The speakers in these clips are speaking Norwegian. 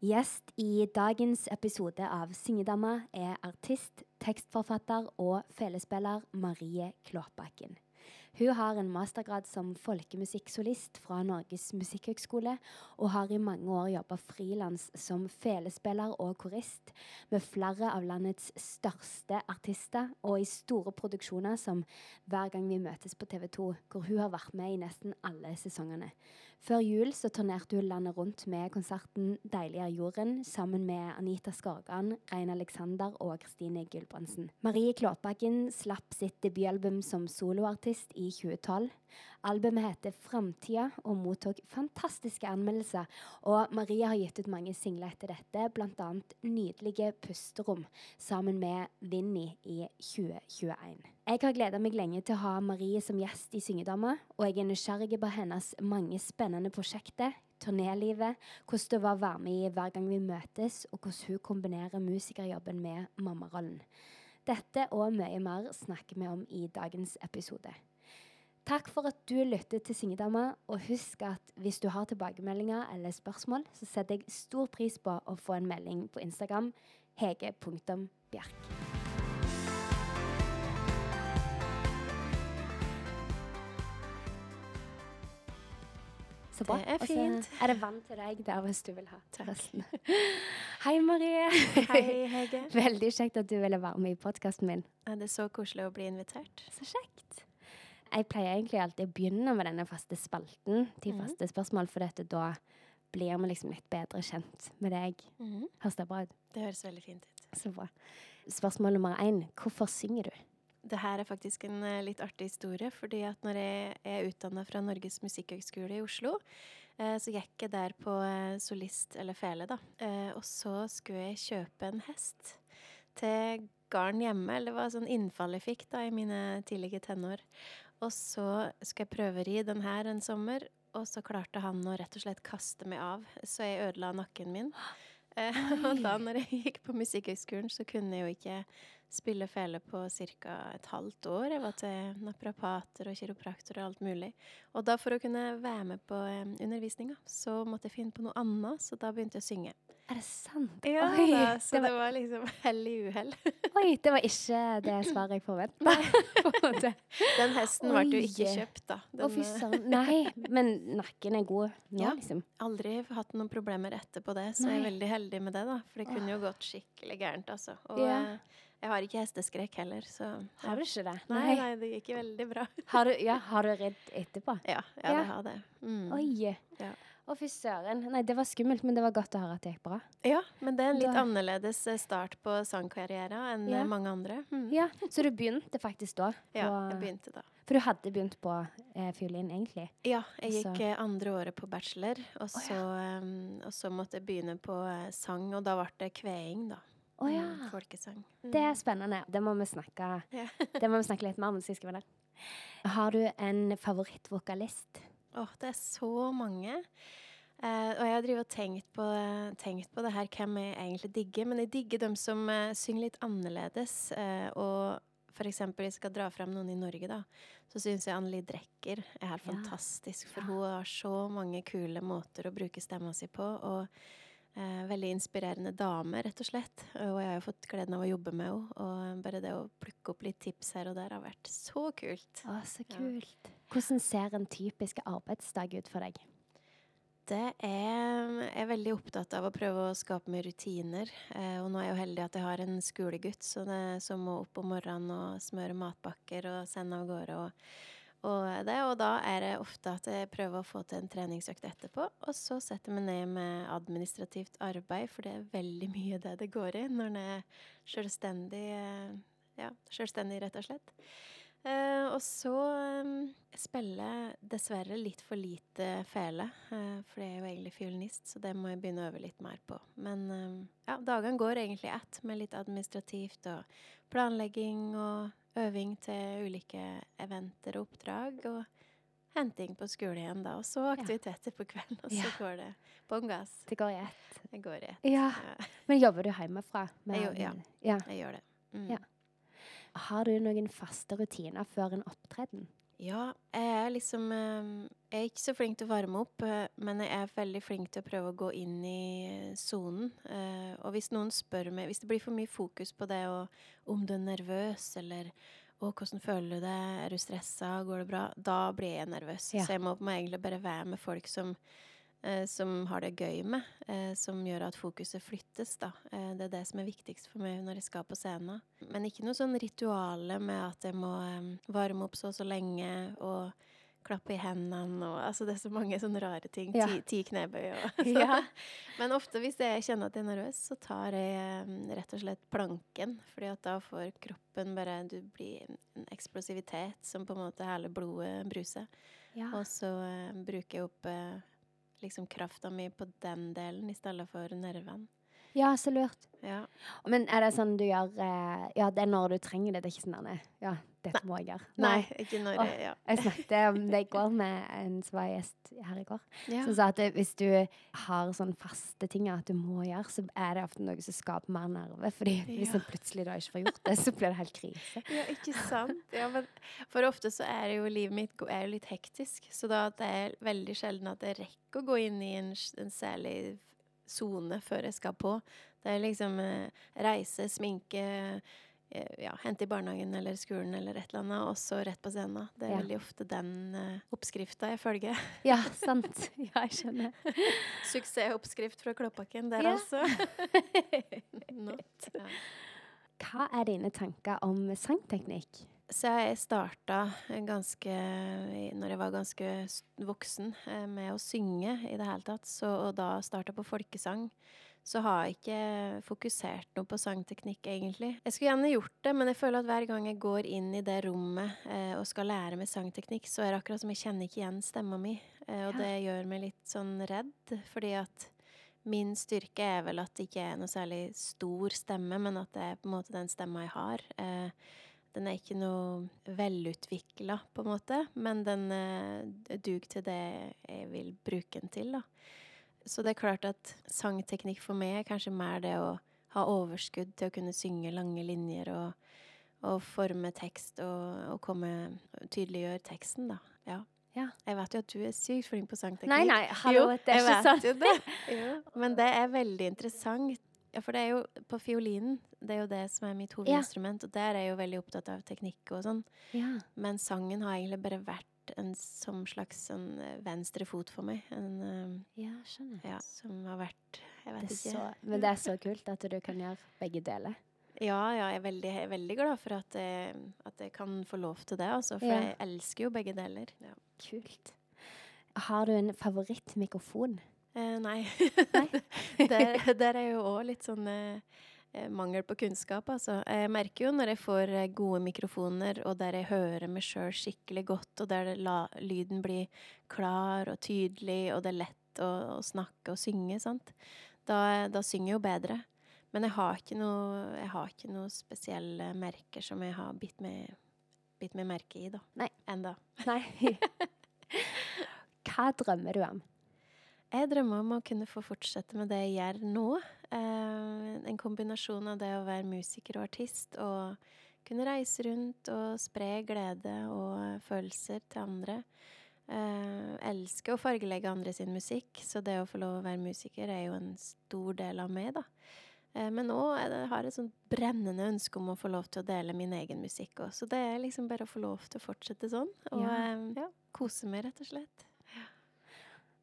Gjest i dagens episode av Syngedama er artist, tekstforfatter og felespiller Marie Klåbakken. Hun har en mastergrad som folkemusikksolist fra Norges musikkhøgskole, og har i mange år jobba frilans som felespiller og korist med flere av landets største artister, og i store produksjoner som Hver gang vi møtes på TV 2, hvor hun har vært med i nesten alle sesongene. Før jul så turnerte hun landet rundt med konserten 'Deilig er jorden' sammen med Anita Skorgan, Rein Alexander og Kristine Gulbrandsen. Marie Klåtbakken slapp sitt debutalbum som soloartist i 2012. Albumet heter 'Framtida' og mottok fantastiske anmeldelser. Og Marie har gitt ut mange singler etter dette, bl.a. 'Nydelige pusterom' sammen med Vinni i 2021. Jeg har gleda meg lenge til å ha Marie som gjest i Syngedama, og jeg er nysgjerrig på hennes mange spennende prosjekter, turnélivet, hvordan det var å være med i Hver gang vi møtes, og hvordan hun kombinerer musikerjobben med mammarollen. Dette og mye mer snakker vi om i dagens episode. Takk for at du lyttet til Singedama, og husk at hvis du har tilbakemeldinger eller spørsmål, så setter jeg stor pris på å få en melding på Instagram hege.bjerk. Så bra. Det er Og så fint. Er det vann til deg der hvis du vil ha resten? Hei, Marie. Hei, Hege. Veldig kjekt at du ville være med i podkasten min. Er det så koselig å bli invitert? Så kjekt. Jeg pleier egentlig alltid å begynne med denne faste spalten til Mhm. faste spørsmål, for dette da blir vi liksom litt bedre kjent med deg. Høres det bra ut? Det høres veldig fint ut. Så bra. Spørsmål nummer én. Hvorfor synger du? Det her er faktisk en eh, litt artig historie, fordi at når jeg er utdanna fra Norges musikkhøgskole i Oslo, eh, så gikk jeg der på eh, solist eller fele, da. Og så skulle jeg kjøpe en hest til garn hjemme. Eller det var sånn innfall jeg fikk da i mine tidlige tenår. Og så skal jeg prøve ri den her en sommer, og så klarte han å rett og slett kaste meg av, så jeg ødela nakken min. Eh, og da når jeg gikk på Musikkhøgskolen, så kunne jeg jo ikke spille fele på ca. et halvt år. Jeg var til naprapater og kiropraktor og alt mulig. Og da for å kunne være med på eh, undervisninga, så måtte jeg finne på noe annet, så da begynte jeg å synge. Er det sant? Ja, Oi, da, så det det var, var liksom hell i uhell. oi, det var ikke det svaret jeg forventa. Den hesten ble jo ikke kjøpt, da. Å, fy eh, søren. Nei, men nakken er god nå, Ja. liksom. aldri hatt noen problemer etterpå det, så jeg er veldig heldig med det, da. For det kunne jo gått skikkelig gærent, altså. Og Ja. Jeg har ikke hesteskrekk heller, så Har du ikke det? Nei, nei, det gikk veldig bra. Har du, ja, har du redd etterpå? Ja, ja, Ja. det har det. Mm. Oi. Ja. Å, fy søren. Nei, det var skummelt, men det var godt å høre at det gikk bra. Ja, men det er en litt Da- annerledes eh, start på sangkarrieren enn Ja. eh, mange andre. Mm. Ja, Så du begynte faktisk da? Ja, jeg begynte da. For du hadde begynt på eh, fiolin, egentlig? Ja, jeg gikk Så- eh, andre året på bachelor, og så, eh, og så måtte jeg begynne på sang, og da ble det kveing, da. Å ja. Mm, Folkesang. Mm. Det er spennende. Det må vi snakke, det må vi snakke litt mer om. Skal vi skriver. Har du en favorittvokalist? Åh, det er så mange. Uh, og jeg har drivet og tenkt på, tenkt på det her, hvem jeg egentlig digger. Men jeg digger dem som uh, synger litt annerledes. Uh, og for eksempel, jeg skal dra frem noen i Norge, da. Så syns jeg Anneli Drecker er helt Ja. fantastisk. For Ja. hun har så mange kule måter å bruke stemma si på. Og veldig inspirerende dame, rett og slett. Og jeg har jo fått gleden av å jobbe med henne. Og bare det å plukke opp litt tips her og der har vært så kult. Å, så Ja. kult. Hvordan ser en typisk arbeidsdag ut for deg? Det er Jeg er veldig opptatt av å prøve å skape meg rutiner. Eh, og nå er jeg jo heldig at jeg har en skolegutt så det, som må opp om morgenen og smøre matpakker og sende av gårde. Og, og, det, og da er det ofte at jeg prøver å få til en treningsøkt etterpå. Og så setter jeg meg ned med administrativt arbeid, for det er veldig mye det det går i når en er selvstendig. Ja, selvstendig, rett og slett. Uh, og så um, spiller jeg dessverre litt for lite fele, uh, for jeg er jo egentlig fiolinist, så det må jeg begynne å øve litt mer på. Men um, ja, dagene går egentlig ett med litt administrativt og planlegging og øving til ulike eventer og oppdrag. Og henting på skole igjen, da. Og så aktiviteter på kvelden, og så Ja. går det bånn gass. Det går i ett. Det går i ett. Ja. Ja, Men jobber du hjemmefra? med Jeg jo- ja. ja. jeg gjør det. Mm. Ja. Har du noen faste rutiner før en opptreden? Ja, jeg er liksom eh, Jeg er ikke så flink til å varme opp, eh, men jeg er veldig flink til å prøve å gå inn i eh, sonen. Og hvis noen spør meg Hvis det blir for mye fokus på det og om du er nervøs, eller å, hvordan føler du det, er du stressa, går det bra? Da blir jeg nervøs. Ja. Så jeg må, egentlig bare være med folk som som har det gøy med, eh, som gjør at fokuset flyttes. Da. Eh, det er det som er viktigst for meg når jeg skal på scenen. Men ikke noe sånn rituale med at jeg må eh, varme opp så og så lenge og klappe i hendene og Altså, det er så mange sånne rare ting. Ja. Ti, ti knebøy og ja. Men ofte hvis jeg kjenner at jeg er nervøs, så tar jeg rett og slett planken. fordi at da får kroppen bare Du blir en eksplosivitet som på en måte hele blodet bruser. Ja. Og så uh, bruker jeg opp uh, liksom krafta mi på den delen i stedet for nervene. Ja, så lurt. Ja. Men er det sånn du gjør eh, Ja, det er når du trenger det. Det er ikke sånn Ja, dette må jeg gjøre. Nei, Nei ikke når jeg, ja. Jeg snakket om det i går med en som var gjest her i går. Ja. Som sa at hvis du har sånn faste ting at du må gjøre, så er det ofte noe som skaper mer nerve. Fordi hvis en plutselig da ikke får gjort det, så blir det helt krise. Ja, ikke sant. Ja, men for ofte så er jo livet mitt er jo litt hektisk. Så da det er veldig sjelden at jeg rekker å gå inn i en, en særlig sone før jeg skal på. Det er liksom eh, reise, sminke, ja, hente i barnehagen eller skolen eller et eller annet, og så rett på scenen. Det er ja. veldig ofte den uh, oppskrifta jeg følger. Ja, sant. Ja, jeg skjønner. Suksessoppskrift fra Klåbakken der, ja. altså. Not. Ja. Hva er dine tanker om sangteknikk? Så jeg starta ganske Når jeg var ganske voksen eh, med å synge i det hele tatt, så, og da starta på folkesang, så har jeg ikke fokusert noe på sangteknikk, egentlig. Jeg skulle gjerne gjort det, men jeg føler at hver gang jeg går inn i det rommet eh, og skal lære meg sangteknikk, så er det akkurat som jeg kjenner ikke igjen stemma mi. Eh, og ja. det gjør meg litt sånn redd, fordi at min styrke er vel at det ikke er noe særlig stor stemme, men at det er på en måte den stemma jeg har. Eh, den er ikke noe velutvikla, på en måte, men den uh, duger til det jeg vil bruke den til, da. Så det er klart at sangteknikk for meg er kanskje mer det å ha overskudd til å kunne synge lange linjer og, og forme tekst og, og komme Tydeliggjøre teksten, da. Ja. ja. Jeg vet jo at du er sykt flink på sangteknikk. Nei, nei, hallo, jo, det er ikke sant. Det. Men det er veldig interessant ja, for det er jo på fiolinen. Det er jo det som er mitt hovedinstrument. Ja. Og der er jeg jo veldig opptatt av teknikk og sånn. Ja. Men sangen har egentlig bare vært en som slags en eh, venstre fot for meg. En, um, ja, skjønner. Ja, som har vært Jeg vet ikke. Så, men det er så kult at du kan gjøre begge deler. Ja, ja, jeg er veldig, jeg er veldig glad for at jeg, at jeg, kan få lov til det, altså. For jeg elsker jo begge deler. Kult. Har du en favorittmikrofon? Eh, nei. nei? der, der, er jo òg litt sånn eh, mangel på kunnskap, altså. Jeg merker jo når jeg får eh, gode mikrofoner, og der jeg hører meg sjøl skikkelig godt, og der la, lyden blir klar og tydelig, og det er lett å, å snakke og synge, sant. Da, da, synger jeg jo bedre. Men jeg har ikke noe, jeg har ikke noe spesielle merker som jeg har bitt meg, bitt meg merke i, da. Nei. Enda. Nei. Hva drømmer du om? Jeg drømmer om å kunne få fortsette med det jeg gjør nå. Eh, en kombinasjon av det å være musiker og artist og kunne reise rundt og spre glede og følelser til andre. Jeg elsker å fargelegge andre sin musikk, så det å få lov å være musiker er jo en stor del av meg, da. Eh, men nå har jeg et sånt brennende ønske om å få lov til å dele min egen musikk òg. Så det er liksom bare å få lov til å fortsette sånn. Og ja. Eh, ja, kose meg, rett og slett.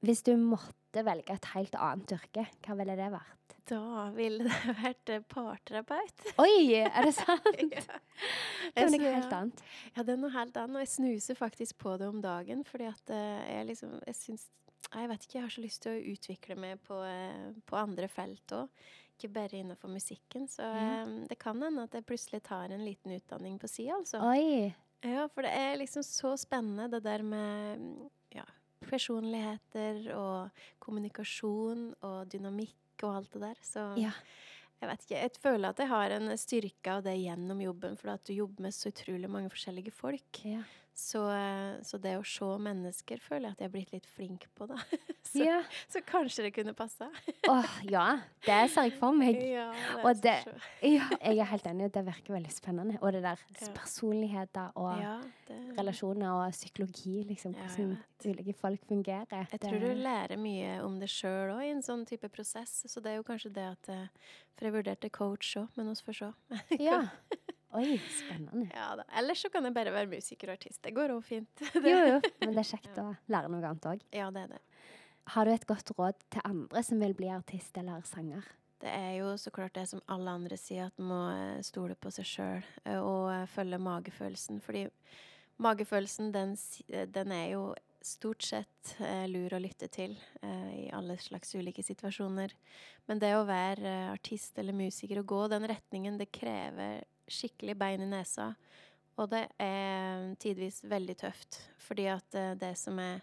Hvis du måtte velge et helt annet yrke, hva ville det vært? Da ville det vært eh, parterapeut. Oi, er det sant? ja. Det er noe helt annet. Ja, det er noe helt annet. Og jeg snuser faktisk på det om dagen, fordi at eh, jeg liksom Jeg syns Jeg vet ikke, jeg har så lyst til å utvikle meg på, eh, på andre felt òg. Ikke bare innenfor musikken. Så mm. det kan hende at jeg plutselig tar en liten utdanning på si, altså. Oi. Ja, for det er liksom så spennende, det der med personligheter og kommunikasjon og dynamikk og alt det der. Så ja. jeg vet ikke. Jeg føler at jeg har en styrke av det gjennom jobben, for at du jobber med så utrolig mange forskjellige folk. Ja. Så, så det å se mennesker føler jeg at jeg er blitt litt flink på, da. Så, Ja. så kanskje det kunne passa. Åh, ja. Det ser jeg for meg. Ja, Og det- Ja, jeg er helt enig. Det virker veldig spennende. Og det der personligheter og det, relasjoner og psykologi, liksom. Hvordan ulike folk fungerer. Jeg tror du lærer mye om det sjøl òg i en sånn type prosess. Så det er jo kanskje det at eh, For jeg vurderte coach òg, men vi får se. Ja. Oi, spennende. Ja da. Ellers så kan jeg bare være musiker og artist. Det går òg fint. Jo, jo. Men det er kjekt å lære noe annet òg. Ja, det er det. Har du et godt råd til andre som vil bli artist eller sanger? Det er jo så klart det som alle andre sier, at man må eh, stole på seg sjøl og eh, følge magefølelsen. Fordi magefølelsen, den, eh, den er jo stort sett eh, lur å lytte til eh, i alle slags ulike situasjoner. Men det å være eh, artist eller musiker og gå den retningen, det krever skikkelig bein i nesa. Og det er tidvis veldig tøft, fordi at eh, det som er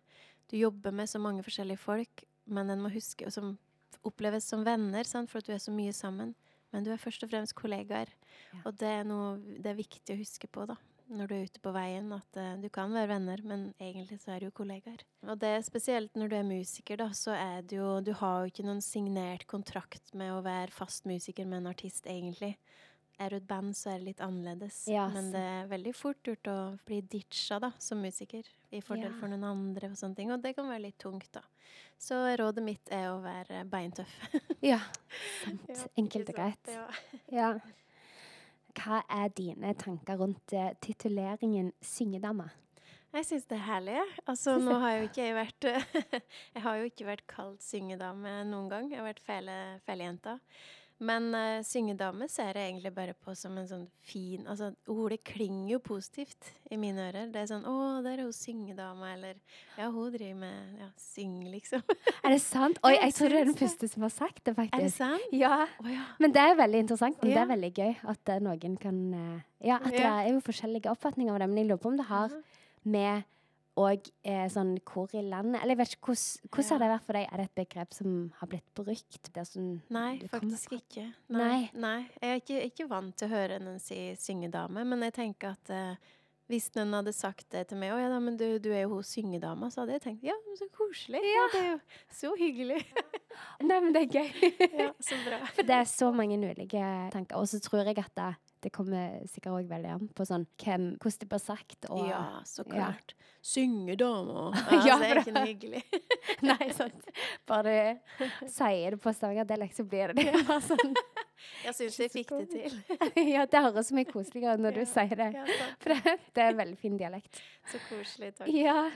Du jobber med så mange forskjellige folk, men en må huske Som oppleves som venner, sant? for at du er så mye sammen. Men du er først og fremst kollegaer. Ja. Og det er noe det er viktig å huske på, da. Når du er ute på veien, at uh, du kan være venner, men egentlig så er du jo kollegaer. Og det er spesielt når du er musiker, da, så er det jo Du har jo ikke noen signert kontrakt med å være fast musiker med en artist, egentlig. Er du et band, så er det litt annerledes. Ja, men det er veldig fort gjort å bli ditcha da, som musiker, i fordel Ja. for noen andre og sånne ting. Og det kan være litt tungt, da. Så rådet mitt er å være beintøff. Ja. Sant. Ja, Enkelt og greit. Ja. Hva er dine tanker rundt uh, tituleringen syngedame? Jeg syns det er herlig. jeg. Altså, nå har jo ikke jeg vært Jeg har jo ikke vært kalt syngedame noen gang. Jeg har vært fele, felejenta. Men uh, syngedame ser jeg egentlig bare på som en sånn fin Altså, ordet klinger jo positivt i mine ører. Det er sånn 'Å, der er hun syngedama', eller 'Ja, hun driver med Ja, syng', liksom. Er det sant? Oi, Jeg tror du er den første som har sagt det, faktisk. Er det sant? Ja, Oh, ja. men det er veldig interessant. Og det er veldig gøy at uh, noen kan uh, Ja, at det er jo forskjellige oppfatninger av det, men jeg lurer på om det har med og eh, sånn hvor i landet Eller jeg vet ikke, hvordan, har det vært for deg? Er det et begrep som har blitt brukt? Det sånn Nei, faktisk ikke. Nei. Nei. Jeg er ikke, ikke vant til å høre noen si syngedame, men jeg tenker at eh, hvis noen hadde sagt det til meg 'Å ja, da, men du, du er jo hun syngedama', så hadde jeg tenkt 'Ja, så koselig'. Ja. det er jo så hyggelig. Nei, men det er gøy. ja, så bra. For det er så mange ulike tanker. Og så tror jeg at det, det kommer sikkert òg veldig an på sånn hvem, hvordan det blir sagt. Og, ja, så ja. klart. Syngedama. Ja, Ja, det er ikke noe hyggelig. Nei, sant. Bare du sier det på stavangerdialekt, så blir det det. Sånn. Jeg syns jeg fikk det til. ja, det høres så mye koseligere når du Ja, sier det. Ja. For det, det er veldig fin dialekt. Så koselig. Takk. Ja.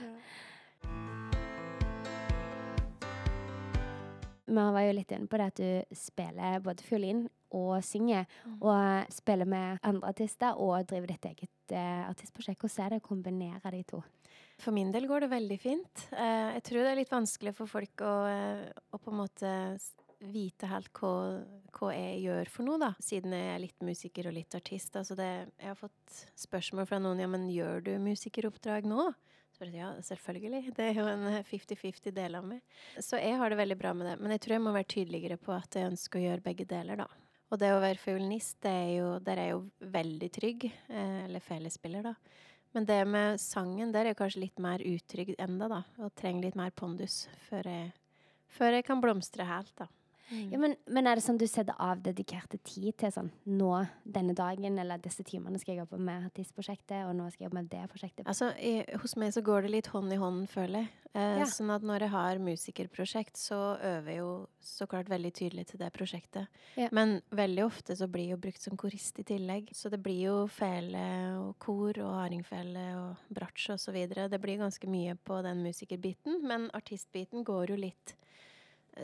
Vi var jo litt inne på det at du spiller både fiolin og synger, Mm. og spiller med andre artister og driver ditt eget uh, artistprosjekt. Hvordan er det å kombinere de to? For min del går det veldig fint. Uh, jeg tror det er litt vanskelig for folk å, uh, å på en måte vite helt hva, hva jeg gjør for noe, da. Siden jeg er litt musiker og litt artist. Altså det, jeg har fått spørsmål fra noen ja, men gjør du musikeroppdrag nå? Ja, selvfølgelig. Det er jo en eh, 50-50 del av meg. Så jeg har det veldig bra med det. Men jeg tror jeg må være tydeligere på at jeg ønsker å gjøre begge deler, da. Og det å være fiolinist, det er jo, der er jo veldig trygg. Eh, eller felespiller, da. Men det med sangen, der er jeg kanskje litt mer utrygg enda, da. Og trenger litt mer pondus før jeg, før jeg kan blomstre helt, da. Ja, men, men er det sånn du setter av dedikerte tid til sånn nå, denne dagen, eller disse timene skal jeg jobbe med artistprosjektet, og nå skal jeg jobbe med det prosjektet? Altså, i, hos meg så går det litt hånd i hånd, føler jeg. Eh, Ja. Sånn at når jeg har musikerprosjekt, så øver jeg jo så klart veldig tydelig til det prosjektet. Ja. Men veldig ofte så blir jeg jo brukt som korist i tillegg. Så det blir jo fele og kor og hardingfele og bratsj og så videre. Det blir ganske mye på den musikerbiten, men artistbiten går jo litt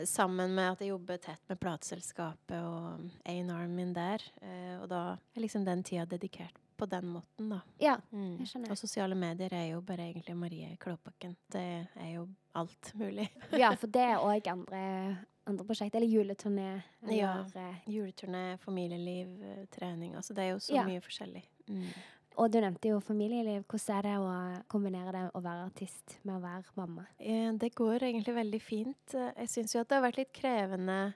sammen med at jeg jobber tett med plateselskapet og A&R-en min der. Eh, og da er liksom den tida dedikert på den måten, da. Ja, Mm. Jeg skjønner. Og sosiale medier er jo bare egentlig Marie Klåbakken. Det er jo alt mulig. ja for det er òg andre, andre prosjekt, eller juleturné, eller Ja. eh, Juleturné, familieliv, eh, trening. Altså det er jo så Ja. mye forskjellig. Mm. Og du nevnte jo familieliv. Hvordan er det å kombinere det å være artist med å være mamma? Eh, Det går egentlig veldig fint. Jeg syns jo at det har vært litt krevende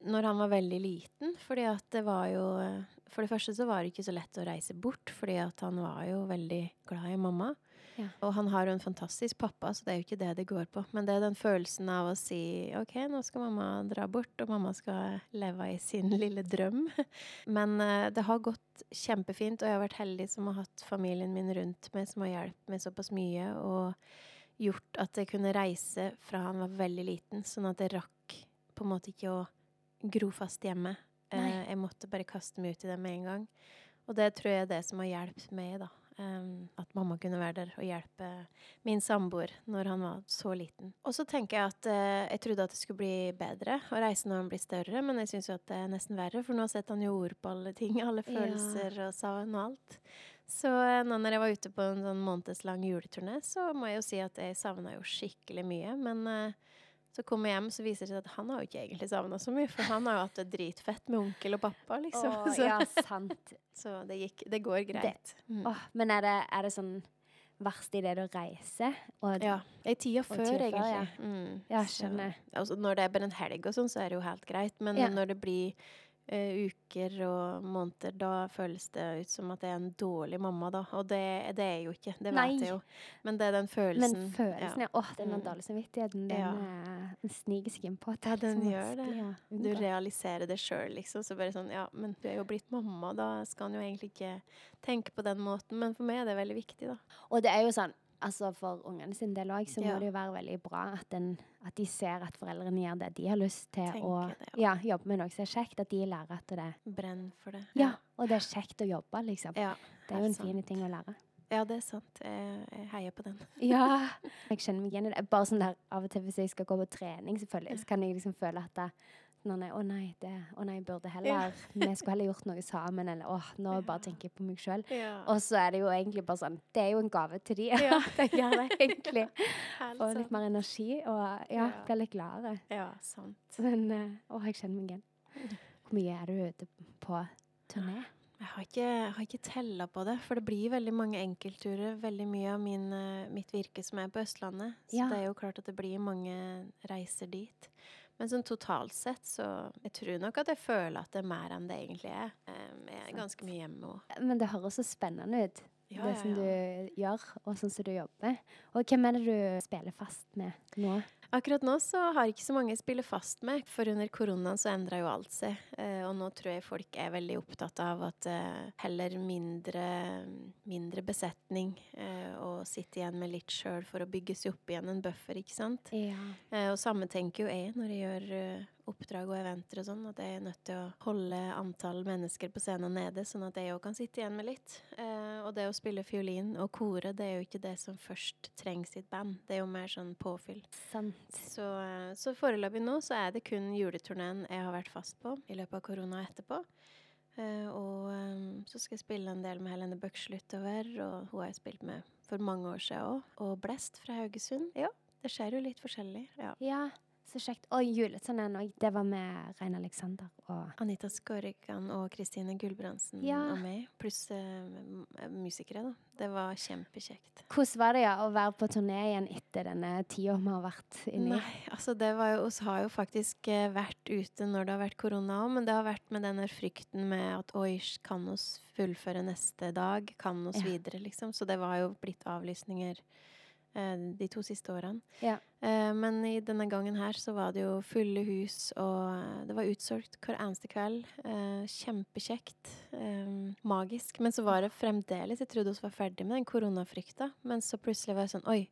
når han var veldig liten, fordi at det var jo eh, For det første så var det ikke så lett å reise bort, fordi at han var jo veldig glad i mamma. Ja. Og han har jo en fantastisk pappa, så det er jo ikke det det går på. Men det er den følelsen av å si OK, nå skal mamma dra bort, og mamma skal leve i sin lille drøm. Men eh, det har gått kjempefint, og jeg har vært heldig som har hatt familien min rundt meg, som har hjulpet meg såpass mye, og gjort at jeg kunne reise fra han var veldig liten, sånn at jeg rakk på en måte ikke å gro fast hjemme. Nei. Eh, jeg måtte bare kaste meg ut i det med en gang. Og det tror jeg er det som har hjulpet meg, da. At mamma kunne være der og hjelpe min samboer når han var så liten. Og så tenker jeg at eh, jeg trodde at det skulle bli bedre å reise når han blir større, men jeg syns jo at det er nesten verre, for nå setter han jo ord på alle ting, alle Ja. følelser og savn og alt. Så eh, nå når jeg var ute på en sånn månedslang juleturné, så må jeg jo si at jeg savna jo skikkelig mye. Men eh, så kom jeg hjem, så viser det seg at han har jo ikke egentlig savna så mye. For han har jo hatt det dritfett med onkel og pappa, liksom. Åh, så, ja, sant. så det gikk Det går greit. Mm. Åh, men er det, er det sånn verst i det å reise. Og, Ja. I tida før, tida før, egentlig. Mm. Ja, Så- skjønner. Altså, når det er bare en helg og sånn, så er det jo helt greit. Men Ja. når det blir uker og måneder, da føles det ut som at jeg er en dårlig mamma, da. Og det, det er jeg jo ikke. Det Nei. vet jeg jo. Men det er den følelsen. Men følelsen ja. ja. Åh, den dårlige samvittigheten, den, Ja. eh, den sniker seg innpå. Ja, den så gjør det. Ja. Du realiserer det sjøl, liksom. Så bare sånn Ja, men du er jo blitt mamma, da skal han jo egentlig ikke tenke på den måten. Men for meg er det veldig viktig, da. Og det er jo sånn Altså For ungene sin del òg, så må Ja. det jo være veldig bra at, den, at de ser at foreldrene gjør det de har lyst til, Tenker og det, ja, jobber med noe som er kjekt. At de lærer at det Brenn for det. Ja, og det er kjekt å jobbe, liksom. ja. Det er jo en fin ting å lære. Ja, det er sant. Jeg heier på den. Ja. Jeg kjenner meg igjen i det. Bare sånn der av og til hvis jeg skal gå på trening, selvfølgelig, så kan jeg liksom føle at det, Nå, nei, å nei, det, å nei, burde heller Vi skulle heller gjort noe sammen, eller åh, nå bare tenker jeg på meg sjøl. Ja, Og så er det jo egentlig bare sånn Det er jo en gave til de. Ja. at jeg gjør det, egentlig. helt Få litt mer energi og ja, Ja. bli litt gladere. Ja, sant. Men eh, åh, jeg kjenner meg igjen. Hvor mye er du ute på turné? Jeg har ikke, jeg har ikke tella på det, for det blir veldig mange enkeltturer. Veldig mye av min, eh, mitt virke som er på Østlandet. Så Ja. det er jo klart at det blir mange reiser dit. Men sånn totalt sett, så Jeg tror nok at jeg føler at det er mer enn det egentlig er. Jeg er ganske mye hjemme òg. Men det høres så spennende ut, Ja, det ja, som ja. du gjør, og sånn som du jobber. Og hvem er det du spiller fast med nå? Akkurat nå så har ikke så mange jeg spiller fast med, for under koronaen så endra jo alt seg. Eh, og nå tror jeg folk er veldig opptatt av at eh, heller mindre, mindre besetning, eh, og sitte igjen med litt sjøl for å bygge seg opp igjen en buffer, ikke sant. Ja. Eh, og samme tenker jo jeg når jeg gjør oppdrag og eventer og sånn, at jeg er nødt til å holde antall mennesker på scenen nede, sånn at jeg òg kan sitte igjen med litt. Eh, og det å spille fiolin og kore, det er jo ikke det som først trengs i et band. Det er jo mer sånn påfyll. Sant. Så, eh, så foreløpig nå så er det kun juleturneen jeg har vært fast på i løpet av korona etterpå. Eh, og eh, så skal jeg spille en del med Helene Bøksle utover, og hun har jeg spilt med for mange år siden òg. Og Blest fra Haugesund. Ja, det skjer jo litt forskjellig. Ja. Ja, så kjekt. Og juleturneen òg. Det var med Rein Alexander og Anita Skorgan og Kristine Gulbrandsen Ja. og meg, pluss uh, musikere, da. Det var kjempekjekt. Hvordan var det ja, å være på turné igjen etter denne tida vi har vært inni? Nei, altså det var jo, Vi har jo faktisk uh, vært ute når det har vært korona òg, men det har vært med denne frykten med at oi, kan oss fullføre neste dag? Kan oss Ja. videre, liksom? Så det var jo blitt avlysninger de to siste årene. Ja. Eh, men i denne gangen her så var det jo fulle hus, og eh, det var utsolgt hver eneste kveld. Eh, kjempekjekt. Eh, magisk. Men så var det fremdeles Jeg trodde vi var ferdig med den koronafrykta, men så plutselig var jeg sånn Oi,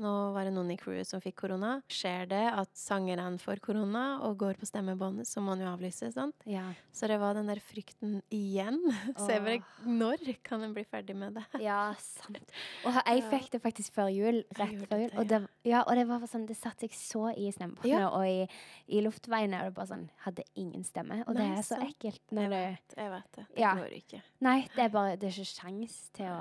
nå var det noen i crewet som fikk korona. Skjer det at sangeren får korona og går på stemmebåndet, så må han jo avlyse, sant? Ja. Så det var den der frykten igjen. Så jeg bare Når kan en bli ferdig med det? ja, sant. Og jeg fikk det faktisk før jul. Rett før jul. Og det, ja, og det var sånn, det satte seg så i stemmebåndet Ja. og i, i luftveiene. Og det bare sånn, hadde ingen stemme. Og det Nei, er så sant. ekkelt når jeg vet, jeg vet det. Det Ja. går ikke. Nei, det er bare Det er ikke sjans til å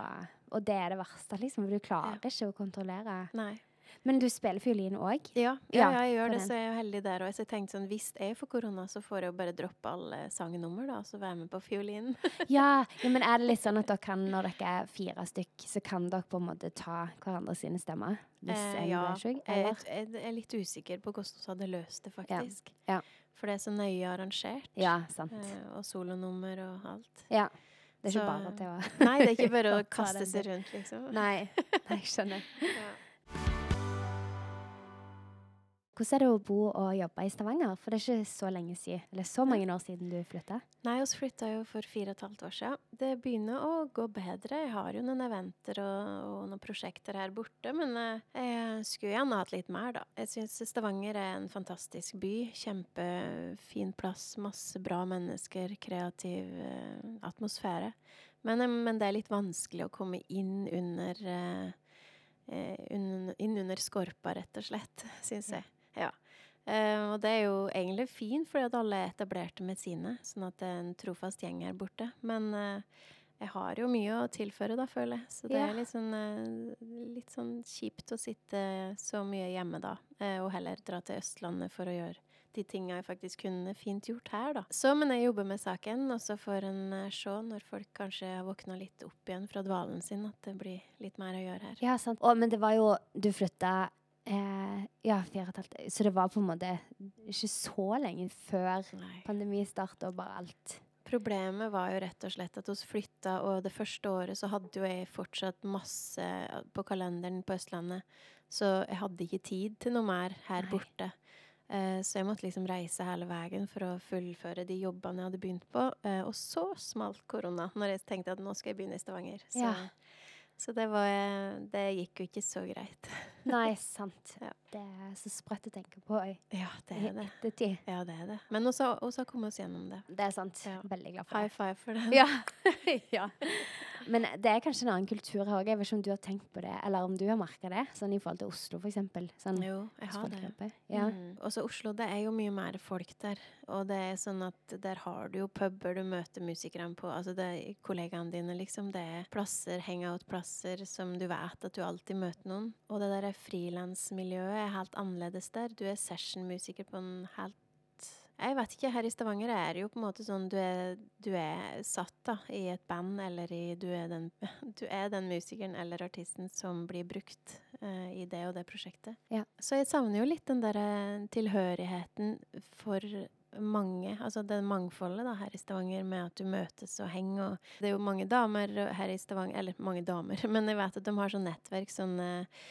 Og det er det verste, liksom. For du klarer Ja. ikke å kontrollere. Nei. Men du spiller fiolin òg? Ja, Ja, ja, jeg gjør det, den. så jeg er jo heldig der òg. Så jeg tenkte sånn, hvis jeg får korona, så får jeg jo bare droppe alle sangnummer, da, og så være med på fiolinen. Ja, men er det litt sånn at dere kan, når dere er fire stykk, så kan dere på en måte ta hverandre sine stemmer? Hvis Eh, en ja, er sjuk? jeg, jeg er litt usikker på hvordan vi hadde løst det, faktisk. ja. For det er så nøye arrangert. Ja, sant. Eh, og solonummer og alt. Ja. Det er ikke Så- bare til å Nei, det er ikke bare å kaste seg rundt, liksom. Nei, jeg skjønner. Ja. Hvordan er det å bo og jobbe i Stavanger? For det er ikke så lenge siden, eller så mange år siden du flytta. Nei, vi flytta jo for fire og et halvt år siden. Det begynner å gå bedre. Jeg har jo noen eventer og, og noen prosjekter her borte, men eh, jeg skulle gjerne hatt litt mer, da. Jeg syns Stavanger er en fantastisk by. Kjempefin plass, masse bra mennesker, kreativ eh, atmosfære. Men, eh, men det er litt vanskelig å komme inn under inn under skorpa, rett og slett, syns jeg. Ja. Uh, og det er jo egentlig fint, fordi at alle er etablerte med sine, sånn at det er en trofast gjeng her borte. Men uh, jeg har jo mye å tilføre, da, føler jeg. Så det Ja. er litt sånn, uh, litt sånn kjipt å sitte så mye hjemme da, og heller dra til Østlandet for å gjøre de tinga jeg faktisk kunne fint gjort her, da. Så, men jeg jobber med saken, og så får en se når folk kanskje har våkna litt opp igjen fra dvalen sin, at det blir litt mer å gjøre her. Ja, sant. Å, men det var jo Du flytta eh, ja, fire og et halvt Så det var på en måte ikke så lenge før Nei. pandemi starta og bare alt. Problemet var jo rett og slett at vi flytta, og det første året så hadde jo jeg fortsatt masse på kalenderen på Østlandet. Så jeg hadde ikke tid til noe mer her Nei. borte. Eh, så jeg måtte liksom reise hele veien for å fullføre de jobbene jeg hadde begynt på. Eh, og så smalt korona, når jeg tenkte at nå skal jeg begynne i Stavanger. Så, Ja. så det, var, eh, det gikk jo ikke så greit. Nei, sant. Ja. Det er så sprøtt å tenke på i Ja, det er det. ettertid. Ja, det er det. Men også har kommet oss gjennom det. Det er sant. Ja. Veldig glad for det. High five for det. Ja. ja. Men det er kanskje en annen kultur her òg. Jeg vet ikke om du har tenkt på det, eller om du har merka det, sånn i forhold til Oslo, for eksempel. Sånn, Jo, jeg har det. Ja. Mm. Også Oslo, det er jo mye mer folk der. Og det er sånn at der har du jo puber du møter musikerne på. Altså det er kollegaene dine, liksom. Det er plasser, hangout-plasser som du vet at du alltid møter noen. Og det der frilansmiljøet er helt annerledes der. Du er sessionmusiker på en helt jeg vet ikke, her i Stavanger er det jo på en måte sånn du er, du er satt da, i et band, eller i, du, er den, du er den musikeren eller artisten som blir brukt uh, i det og det prosjektet. Ja. Så jeg savner jo litt den der tilhørigheten for mange, altså det mangfoldet da, her i Stavanger med at du møtes og henger. Og det er jo mange damer her i Stavanger, eller mange damer, men jeg vet at de har sånn nettverk, sånn eh,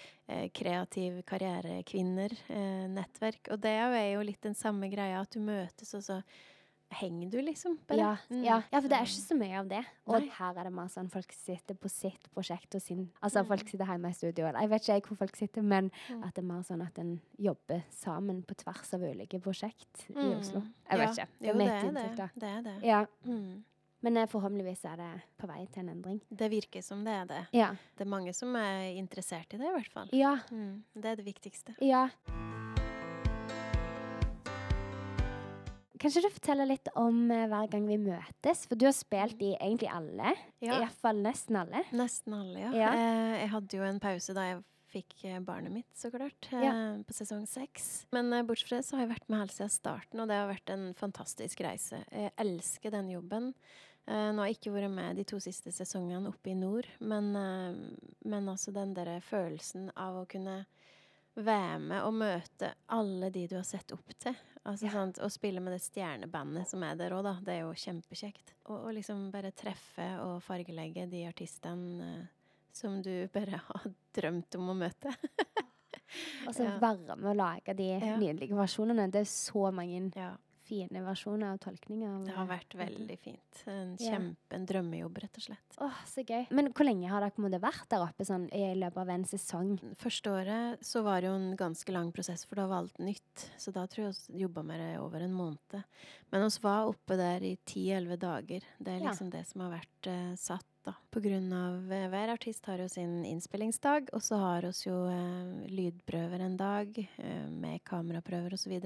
kreativ karrierekvinner-nettverk. og det er jo litt den samme greia, at du møtes, og så henger du liksom. bare. Ja, Mm. ja. ja, for det er ikke så mye av det. Og Nei. her er det mer sånn folk sitter på sitt prosjekt og sin Altså Mm. folk sitter hjemme i studio, eller jeg vet ikke jeg hvor folk sitter, men Mm. at det er mer sånn at en jobber sammen på tvers av ulike prosjekt i Mm. Oslo. Jeg vet Ja. ikke. Det Jo, er mitt det er inntrykk, da. det. Det er det. Ja. Mm. Men eh, forhåpentligvis er det på vei til en endring. Det virker som det er det. Ja. Det er mange som er interessert i det, i hvert fall. Ja. Mm. Det er det viktigste. Ja. Kanskje du forteller litt om eh, hver gang vi møtes? For du har spilt i egentlig alle. Ja. Iallfall nesten alle. Nesten alle, ja. Ja. Eh, jeg hadde jo en pause da jeg fikk barnet mitt, så klart, Ja. på sesong seks. Men bortsett fra det så har jeg vært med helt siden starten, og det har vært en fantastisk reise. Jeg elsker den jobben. Eh, nå har jeg ikke vært med de to siste sesongene oppe i nord, men, eh, men altså den der følelsen av å kunne være med og møte alle de du har sett opp til. Altså Ja. sant, og spille med det stjernebandet som er der òg, da. Det er jo kjempekjekt. Og, og liksom bare treffe og fargelegge de artistene eh, som du bare har drømt om å møte. Og så Ja. være med å lage de Ja. nydelige versjonene. Det er så mange Ja, fine versjoner og tolkninger. av, det har eh, vært veldig fint. En kjempe, en drømmejobb, rett og slett. Åh, så gøy. Men hvor lenge har dere vært der oppe sånn, i løpet av en sesong? Første året så var det jo en ganske lang prosess, for da var alt nytt. Så da tror jeg vi jobba med det over en måned. Men vi var oppe der i ti-elleve dager. Det er Ja. liksom det som har vært uh, satt, da. På grunn av eh, Hver artist har jo sin innspillingsdag, og så har vi jo eh, lydprøver en dag eh, med kameraprøver osv.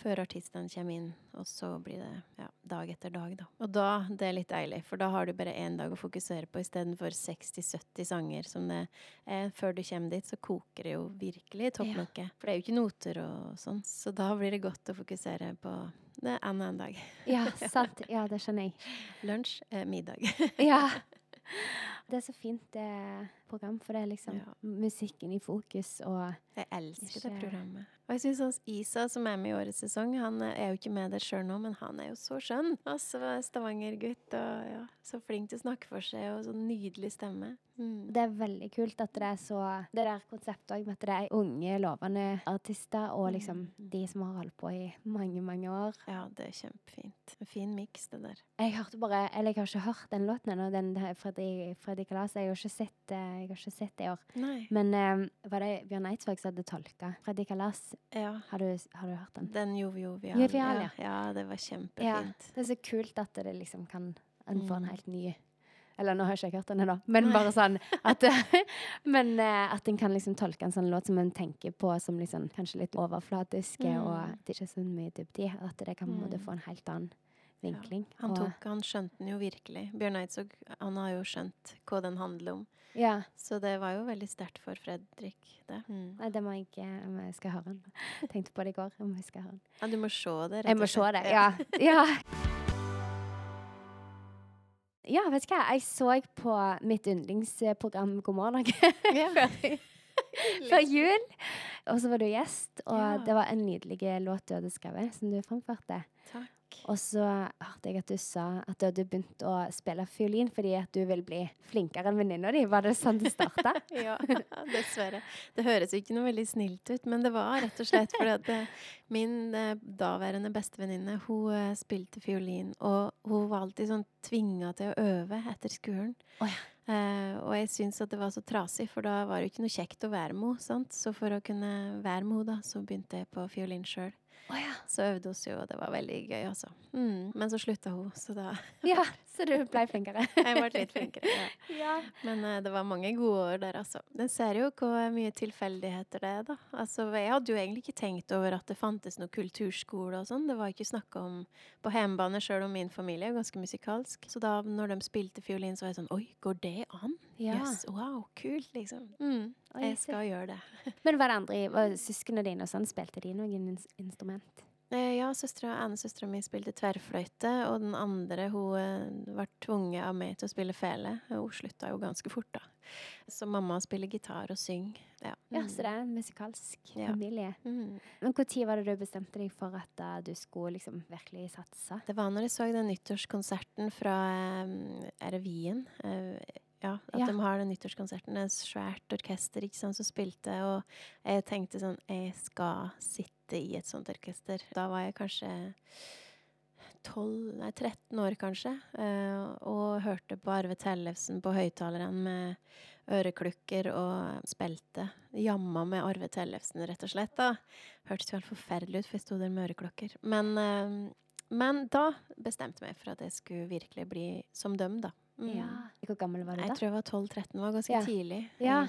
Før artistene kommer inn, og så blir det ja, dag etter dag, da. Og da, det er litt deilig, for da har du bare én dag å fokusere på istedenfor 60-70 sanger som det er. Før du kommer dit, så koker det jo virkelig i topplokket. For det er jo ikke noter og sånn, så da blir det godt å fokusere på det en annen dag. Ja, sant. Ja, det skjønner jeg. Lunsj, eh, middag. Ja. Det er så fint. Det, program, for det er liksom Ja. musikken i fokus og Jeg elsker det programmet. Og jeg synes Isa, som er med i årets sesong, han er jo ikke med der sjøl nå, men han er jo så skjønn. Altså Stavanger-gutt og ja, så flink til å snakke for seg, og så nydelig stemme. Mm. Det er veldig kult at det er så Det der konseptet òg med at det er unge, lovende artister og liksom Mm. de som har holdt på i mange, mange år. Ja, det er kjempefint. En fin miks, det der. Jeg hørte bare Eller jeg har ikke hørt den låten ennå, den Freddy, Freddy Kalas. Jeg har ikke sett, eh, jeg har ikke sett det i år. Nei. Men um, var det Bjørn Eidsvåg som hadde tolka Freddy Kalas? Ja. Har du, har du hørt den? Den jovial. Jovial, ja. ja, det var kjempefint. Ja. Det er så kult at det liksom kan en få en Mm. helt ny Eller nå har jeg ikke hørt den ennå, men Nei. bare sånn at Men uh, at en kan liksom tolke en sånn låt som en tenker på som liksom kanskje litt overflatiske, Mm. og det er ikke så mye dybde i. At det kan Mm. få en helt annen vinkling. Han, tok, han skjønte den jo virkelig. Bjørn Eidsvåg han har jo skjønt hva den handler om. ja. Så det var jo veldig sterkt for Fredrik, det. Mm. Nei, det må jeg ikke om jeg skal høre den. Tenkte på det i går. Om jeg skal høre den. Ja, du må se det, rett Jeg må se det. Ja. ja. Ja, vet du hva. Jeg så på mitt yndlingsprogram God morgen Norge Ja. før, før jul. Og så var du gjest, og Ja. det var en nydelig låt du hadde skrevet, som du framførte. Takk. Og så hørte jeg at du sa at du hadde begynt å spille fiolin fordi at du vil bli flinkere enn venninna di. Var det sånn det starta? Ja, dessverre. Det høres jo ikke noe veldig snilt ut, men det var rett og slett fordi at eh, min eh, daværende bestevenninne, hun eh, spilte fiolin, og hun var alltid sånn tvinga til å øve etter skolen. Oh, ja. Uh, og jeg syntes at det var så trasig, for da var det jo ikke noe kjekt å være med henne. Så for å kunne være med henne, da, så begynte jeg på fiolin sjøl. Å ja. Så øvde oss jo, og det var veldig gøy, altså. Mm. Men så slutta hun, så da ja. Så du ble flinkere? Jeg ble litt flinkere. Ja. ja. Men uh, det var mange gode år der, altså. Den ser jo hvor mye tilfeldigheter det er, da. Altså, jeg hadde jo egentlig ikke tenkt over at det fantes noe kulturskole og sånn. Det var ikke snakk om på hjemmebane, sjøl om min familie er ganske musikalsk. Så da når de spilte fiolin, så var jeg sånn Oi, går det an? Ja. Yes, wow, kult, liksom. Mm, Oi, jeg skal gjøre det. Men var det andre Søsknene dine og sånn, spilte de noen ins instrument? Eh, ja, søstera, ene søstera mi spilte tverrfløyte, og den andre hun ble var tvunget av meg til å spille fele. Hun slutta jo ganske fort, da. Så mamma spiller gitar og synger. Ja, Ja, Mm. så det er en musikalsk Ja. familie. Mm. Men når var det du bestemte deg for at uh, du skulle liksom virkelig satse? Det var når jeg så den nyttårskonserten fra um, revyen. Uh? Eh, ja, at Ja. de har den nyttårskonserten. Det er et svært orkester ikke sant, som spilte, og jeg tenkte sånn Jeg skal sitte i et sånt orkester. Da var jeg kanskje 12, nei 13 år, kanskje, eh, og hørte på Arve Tellefsen på høyttaleren med øreklukker og spilte. Jamma med Arve Tellefsen, rett og slett. da. Hørtes jo helt forferdelig ut, for jeg sto der med øreklokker. Men, eh, men da bestemte jeg meg for at jeg skulle virkelig bli som dem, da. Mm. Ja. Hvor gammel var du da? Jeg tror jeg var 12-13. var ganske Ja. tidlig, Ja.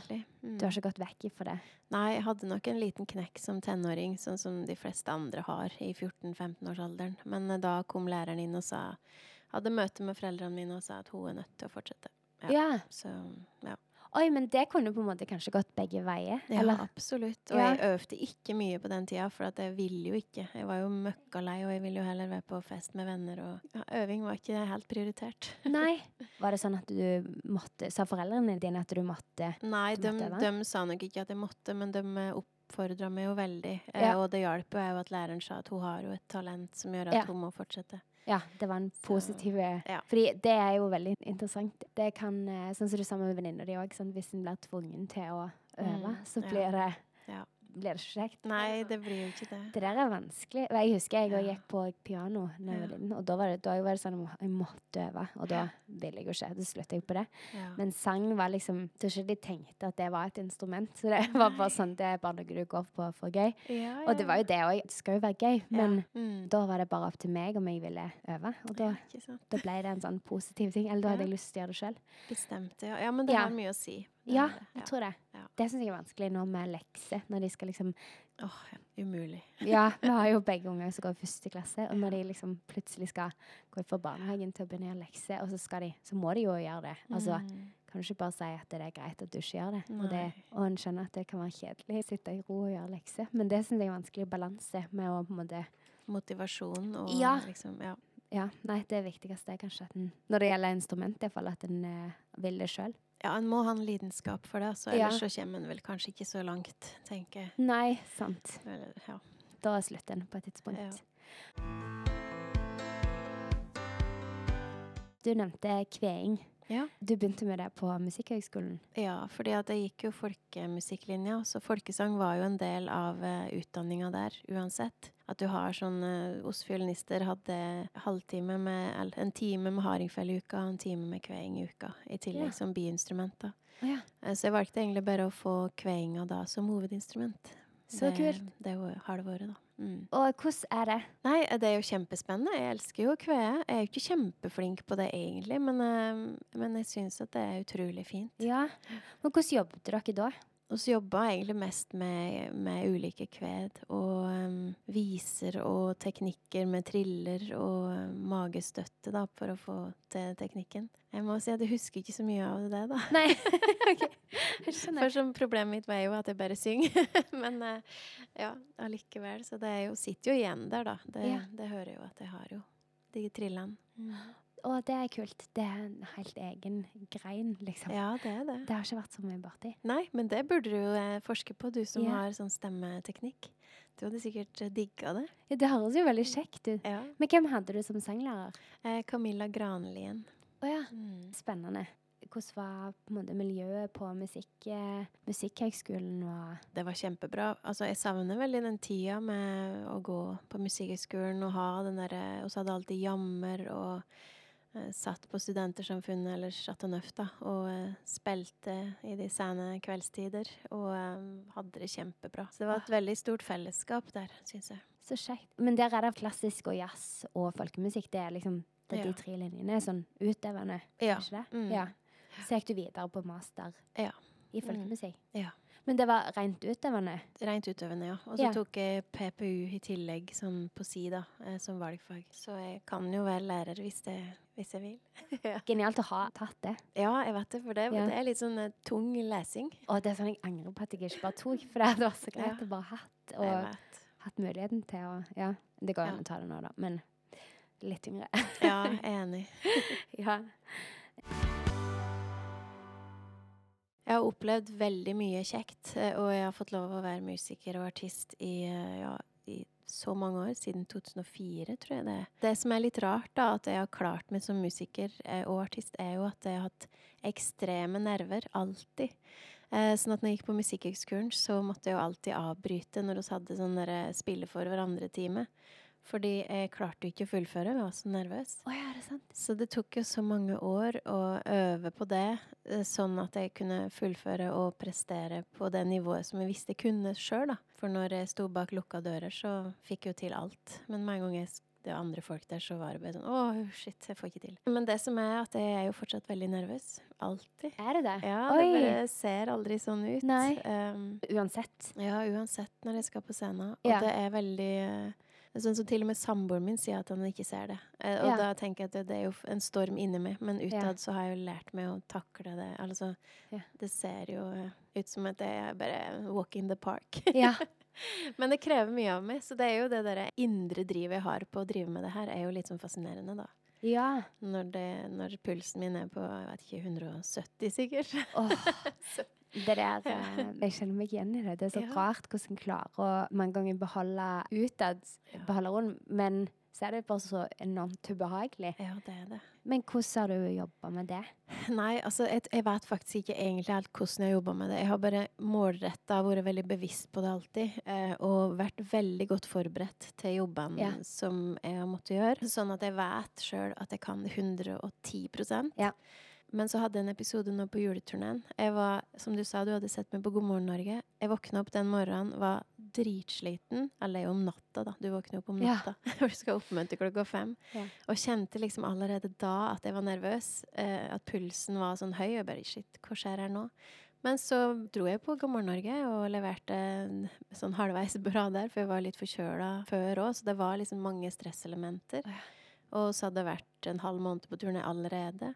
Mm. Du har ikke gått vekk ifra det? Nei, jeg hadde nok en liten knekk som tenåring, sånn som de fleste andre har i 14-15-årsalderen. Men eh, da kom læreren inn og sa Hadde møte med foreldrene mine og sa at hun er nødt til å fortsette. Ja. Ja. Så ja. Oi, men det kunne på en måte kanskje gått begge veier? Ja, eller? absolutt. Og Ja. jeg øvde ikke mye på den tida, for at jeg ville jo ikke. Jeg var jo møkkalei, og jeg ville jo heller være på fest med venner. Og ja, øving var ikke helt prioritert. Nei. Var det sånn at du måtte Sa foreldrene dine at du måtte Nei, Du de, måtte, de sa nok ikke at jeg måtte, men de oppfordra meg jo veldig. Eh, Ja. og det hjalp jo at læreren sa at hun har jo et talent som gjør at Ja. hun må fortsette. Ja, det var en positiv eh, ja. Fordi det er jo veldig interessant. Det kan, eh, sånn som du sa med venninna di òg, hvis en blir tvungen til å øve, Mm, så blir det Ja. Blir det ikke kjekt. Nei, det blir jo ikke det. Det der er vanskelig. Jeg husker jeg òg gikk på piano da jeg var liten, og da var det, da var det sånn at jeg måtte øve, og da ville jeg jo ikke. Da sluttet jeg på det. Ja. Men sang var liksom Jeg tror ikke de tenkte at det var et instrument. Så det var bare sånn, det er bare noe du går på for gøy. ja, Og det var jo det òg. Det skal jo være gøy. Men mm. da var det bare opp til meg om jeg ville øve. Og da, da ble det en sånn positiv ting. Eller da hadde jeg lyst til å gjøre det sjøl. Bestemt, ja. Ja, men det har mye å si. Ja, jeg tror det. Ja. Det syns jeg er vanskelig nå med lekser. Når de skal liksom Åh, ja. umulig. Ja, vi har jo begge unger som går i første klasse, og når de liksom plutselig skal gå fra barnehagen til å begynne å gjøre lekser, og så skal de Så må de jo gjøre det. Altså, Mm. kan du ikke bare si at det er greit at du ikke gjør det. Og, det, og en skjønner at det kan være kjedelig å sitte i ro og gjøre lekser, men det syns jeg er vanskelig balanse med å på en måte Motivasjon og Ja. liksom Ja. Ja, nei, det viktigste er kanskje at en Når det gjelder instrument, iallfall at en eh, vil det sjøl. Ja, en må ha en lidenskap for det. Ja. Ellers så kommer en vel kanskje ikke så langt, tenker jeg. Nei, sant. Eller, ja. Da slutter en på et tidspunkt. Ja. Du nevnte kveing. Ja. Du begynte med det på Musikkhøgskolen. ja, fordi at jeg gikk jo folkemusikklinja, så folkesang var jo en del av uh, utdanninga der, uansett. At du har sånn uh, Oss fiolinister hadde halvtime med, en time med hardingfele i uka og en time med kveing i uka, i tillegg Ja. som biinstrument. ja. Uh, Så jeg valgte egentlig bare å få kveinga da som hovedinstrument. Så det, kult. Det har det vært, da. Mm. Og hvordan er det? Nei, eh, det er jo kjempespennende. Jeg elsker jo å kvee. Jeg er jo ikke kjempeflink på det egentlig, men, eh, men jeg syns at det er utrolig fint. Ja. Men hvordan jobbet dere da? Og så jobba jeg egentlig mest med, med ulike kved og um, viser og teknikker med triller og um, magestøtte da, for å få til teknikken. Jeg må si at jeg husker ikke så mye av det, da. Nei. ok, jeg skjønner. For som problemet mitt var jo at jeg bare synger. Men uh, ja, allikevel. Så det er jo, sitter jo igjen der, da. Det, Ja. det hører jo at jeg har jo de trillene. Å, det er kult. Det er en helt egen grein, liksom. Ja, det er det. Det har ikke vært så mye borti. Nei, men det burde du jo eh, forske på, du som Ja. har sånn stemmeteknikk. Du hadde sikkert eh, digga det. Ja, det høres jo veldig kjekt ut. Ja. Men hvem hadde du som sanglærer? Eh, Camilla Granlien. Å ja. Mm. Spennende. Hvordan var på en måte miljøet på musikk, eh, Musikkhøgskolen? Og Det var kjempebra. Altså, jeg savner veldig den tida med å gå på Musikkhøgskolen og ha den derre Og så hadde alltid jammer og satt på Studentersamfunnet eller Chateau Neuf da, og eh, spilte i de sene kveldstider. Og eh, hadde det kjempebra. Så det var et veldig stort fellesskap der, syns jeg. så kjekt. Men der er det klassisk og jazz og folkemusikk. Det er liksom det er Ja. de tre linjene. Sånn utøvende, Ja. ikke det? Mm. Ja. Så gikk du videre på master Ja. i folkemusikk. Ja. Men det var rent utøvende? Rent utøvende, ja. Og så Ja. tok jeg PPU i tillegg som på si, da, eh, som valgfag. Så jeg kan jo være lærer hvis, det, hvis jeg vil. ja. Genialt å ha tatt det. ja, jeg vet det, for det, Ja. det er litt sånn uh, tung lesing. Og det er sånn jeg angrer på at jeg ikke bare tok, for det hadde vært så greit å bare hatt, og hatt muligheten til å Ja, det går an å ta det nå, da, men litt yngre. Ja, jeg er enig. ja. Jeg har opplevd veldig mye kjekt, eh, og jeg har fått lov å være musiker og artist i, eh, ja, i så mange år, siden 2004, tror jeg det er. Det som er litt rart, da, at jeg har klart meg som musiker eh, og artist, er jo at jeg har hatt ekstreme nerver, alltid. Sånn at når jeg gikk på Musikkhøgskolen, så måtte jeg jo alltid avbryte når vi hadde sånn spille for hverandre-time. Fordi jeg klarte jo ikke å fullføre, jeg var så nervøs. Oh, ja, det sant? Så det tok jo så mange år å øve på det, eh, sånn at jeg kunne fullføre og prestere på det nivået som jeg visste jeg kunne sjøl, da. For når jeg sto bak lukka dører, så fikk jeg jo til alt. Men med en gang jeg det var andre folk der, så var det bare sånn Å, shit, jeg får ikke til. Men det som er at jeg er jo fortsatt veldig nervøs. Alltid. Er det det? Ja, Oi. det bare ser aldri sånn ut. Nei. Um, Uansett. ja, uansett når jeg skal på scenen. Og Ja. det er veldig eh, Sånn som til og med samboeren min sier at han ikke ser det. Eh, og Ja. da tenker jeg at det, er jo en storm inni meg, men utad så har jeg jo lært meg å takle det. Altså, det ser jo eh, ut som at jeg er bare walk in the park. Ja. men det krever mye av meg, så det er jo det der indre drivet jeg har på å drive med det her, er jo litt sånn fascinerende, da. ja. Når, det, når pulsen min er på jeg vet ikke, 170 sikkert. Åh. Det der eh, Jeg kjenner meg igjen i det. Det er så Ja. rart hvordan en klarer å mange ganger beholde utad, Ja. beholde roen, men så er det bare så enormt ubehagelig. Ja, det er det. Men hvordan har du jobba med det? Nei, altså jeg, jeg vet faktisk ikke egentlig helt hvordan jeg har jobba med det. Jeg har bare målretta vært veldig bevisst på det alltid, eh, og vært veldig godt forberedt til jobbene Ja. som jeg har måttet gjøre. Sånn at jeg vet sjøl at jeg kan 110 Ja. Men så hadde jeg en episode nå på juleturneen. Jeg var, som du sa, du hadde sett meg på God morgen Norge. Jeg våkna opp den morgenen, var dritsliten. Eller er om natta, da. Du våkner opp om Ja. natta. For du skal oppmøte klokka fem. Ja. Og kjente liksom allerede da at jeg var nervøs. Eh, at pulsen var sånn høy. Og bare shit, hva skjer her nå? Men så dro jeg på God morgen Norge og leverte en sånn halvveis bra der, for jeg var litt forkjøla før òg, så det var liksom mange stresselementer. Ja. Og så hadde det vært en halv måned på turné allerede.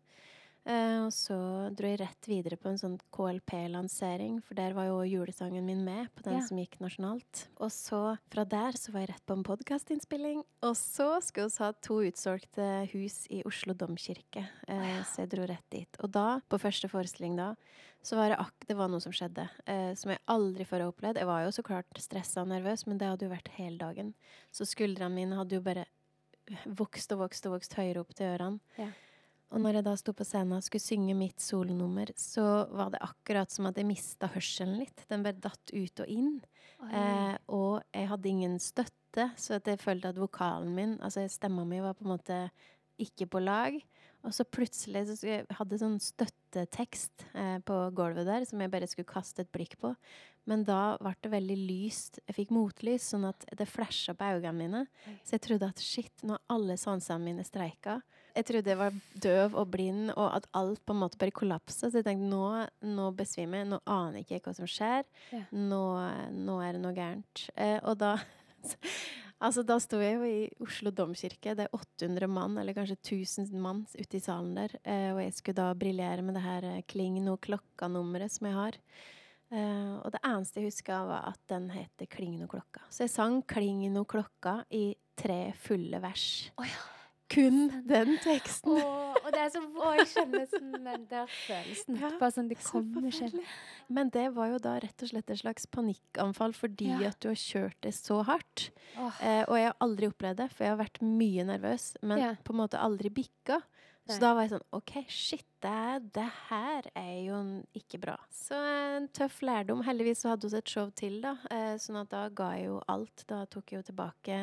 Eh, og så dro jeg rett videre på en sånn KLP-lansering, for der var jo julesangen min med på den Ja. som gikk nasjonalt. Og så fra der så var jeg rett på en podkastinnspilling. Og så skulle vi ha to utsolgte hus i Oslo domkirke, eh, så jeg dro rett dit. Og da, på første forestilling da, så var det, ak det var noe som skjedde, eh, som jeg aldri før har opplevd. Jeg var jo så klart stressa og nervøs, men det hadde jo vært hele dagen. Så skuldrene mine hadde jo bare vokst og vokst og vokst høyere opp til ørene. Ja. Og når jeg da sto på scenen og skulle synge mitt solonummer, så var det akkurat som at jeg mista hørselen litt. Den bare datt ut og inn. Eh, og jeg hadde ingen støtte, så jeg følte at vokalen min, altså stemma mi, var på en måte ikke på lag. Og så plutselig så jeg hadde sånn støttetekst eh, på gulvet der som jeg bare skulle kaste et blikk på. Men da ble det veldig lyst. Jeg fikk motlys, sånn at det flasha på øynene mine. Så jeg trodde at shit, nå har alle sansene mine streika. Jeg trodde jeg var døv og blind, og at alt på en måte bare kollapsa. Så jeg tenkte nå, nå besvimer jeg. Nå aner jeg ikke hva som skjer. Ja. Nå, nå er det noe gærent. Eh, og da Altså, da sto jeg jo i Oslo domkirke. Det er 800 mann, eller kanskje 1000 mann ute i salen der. Eh, og jeg skulle da briljere med det her eh, Kling no klokka-nummeret som jeg har. Eh, og det eneste jeg huska, var at den heter Kling no klokka. Så jeg sang Kling no klokka i tre fulle vers. Oh, ja. Kun den teksten. og, og det så Å, jeg kjenner sånn den der følelsen. Ja, Bare sånn Det kommer ikke. Men det var jo da rett og slett et slags panikkanfall fordi Ja. at du har kjørt det så hardt. Oh. Eh, og jeg har aldri opplevd det, for jeg har vært mye nervøs, men Ja. på en måte aldri bikka. Nei. Så da var jeg sånn OK, shit, det, det her er jo ikke bra. Så eh, en tøff lærdom. Heldigvis så hadde vi et show til, da. Eh, sånn at da ga jeg jo alt. Da tok jeg jo tilbake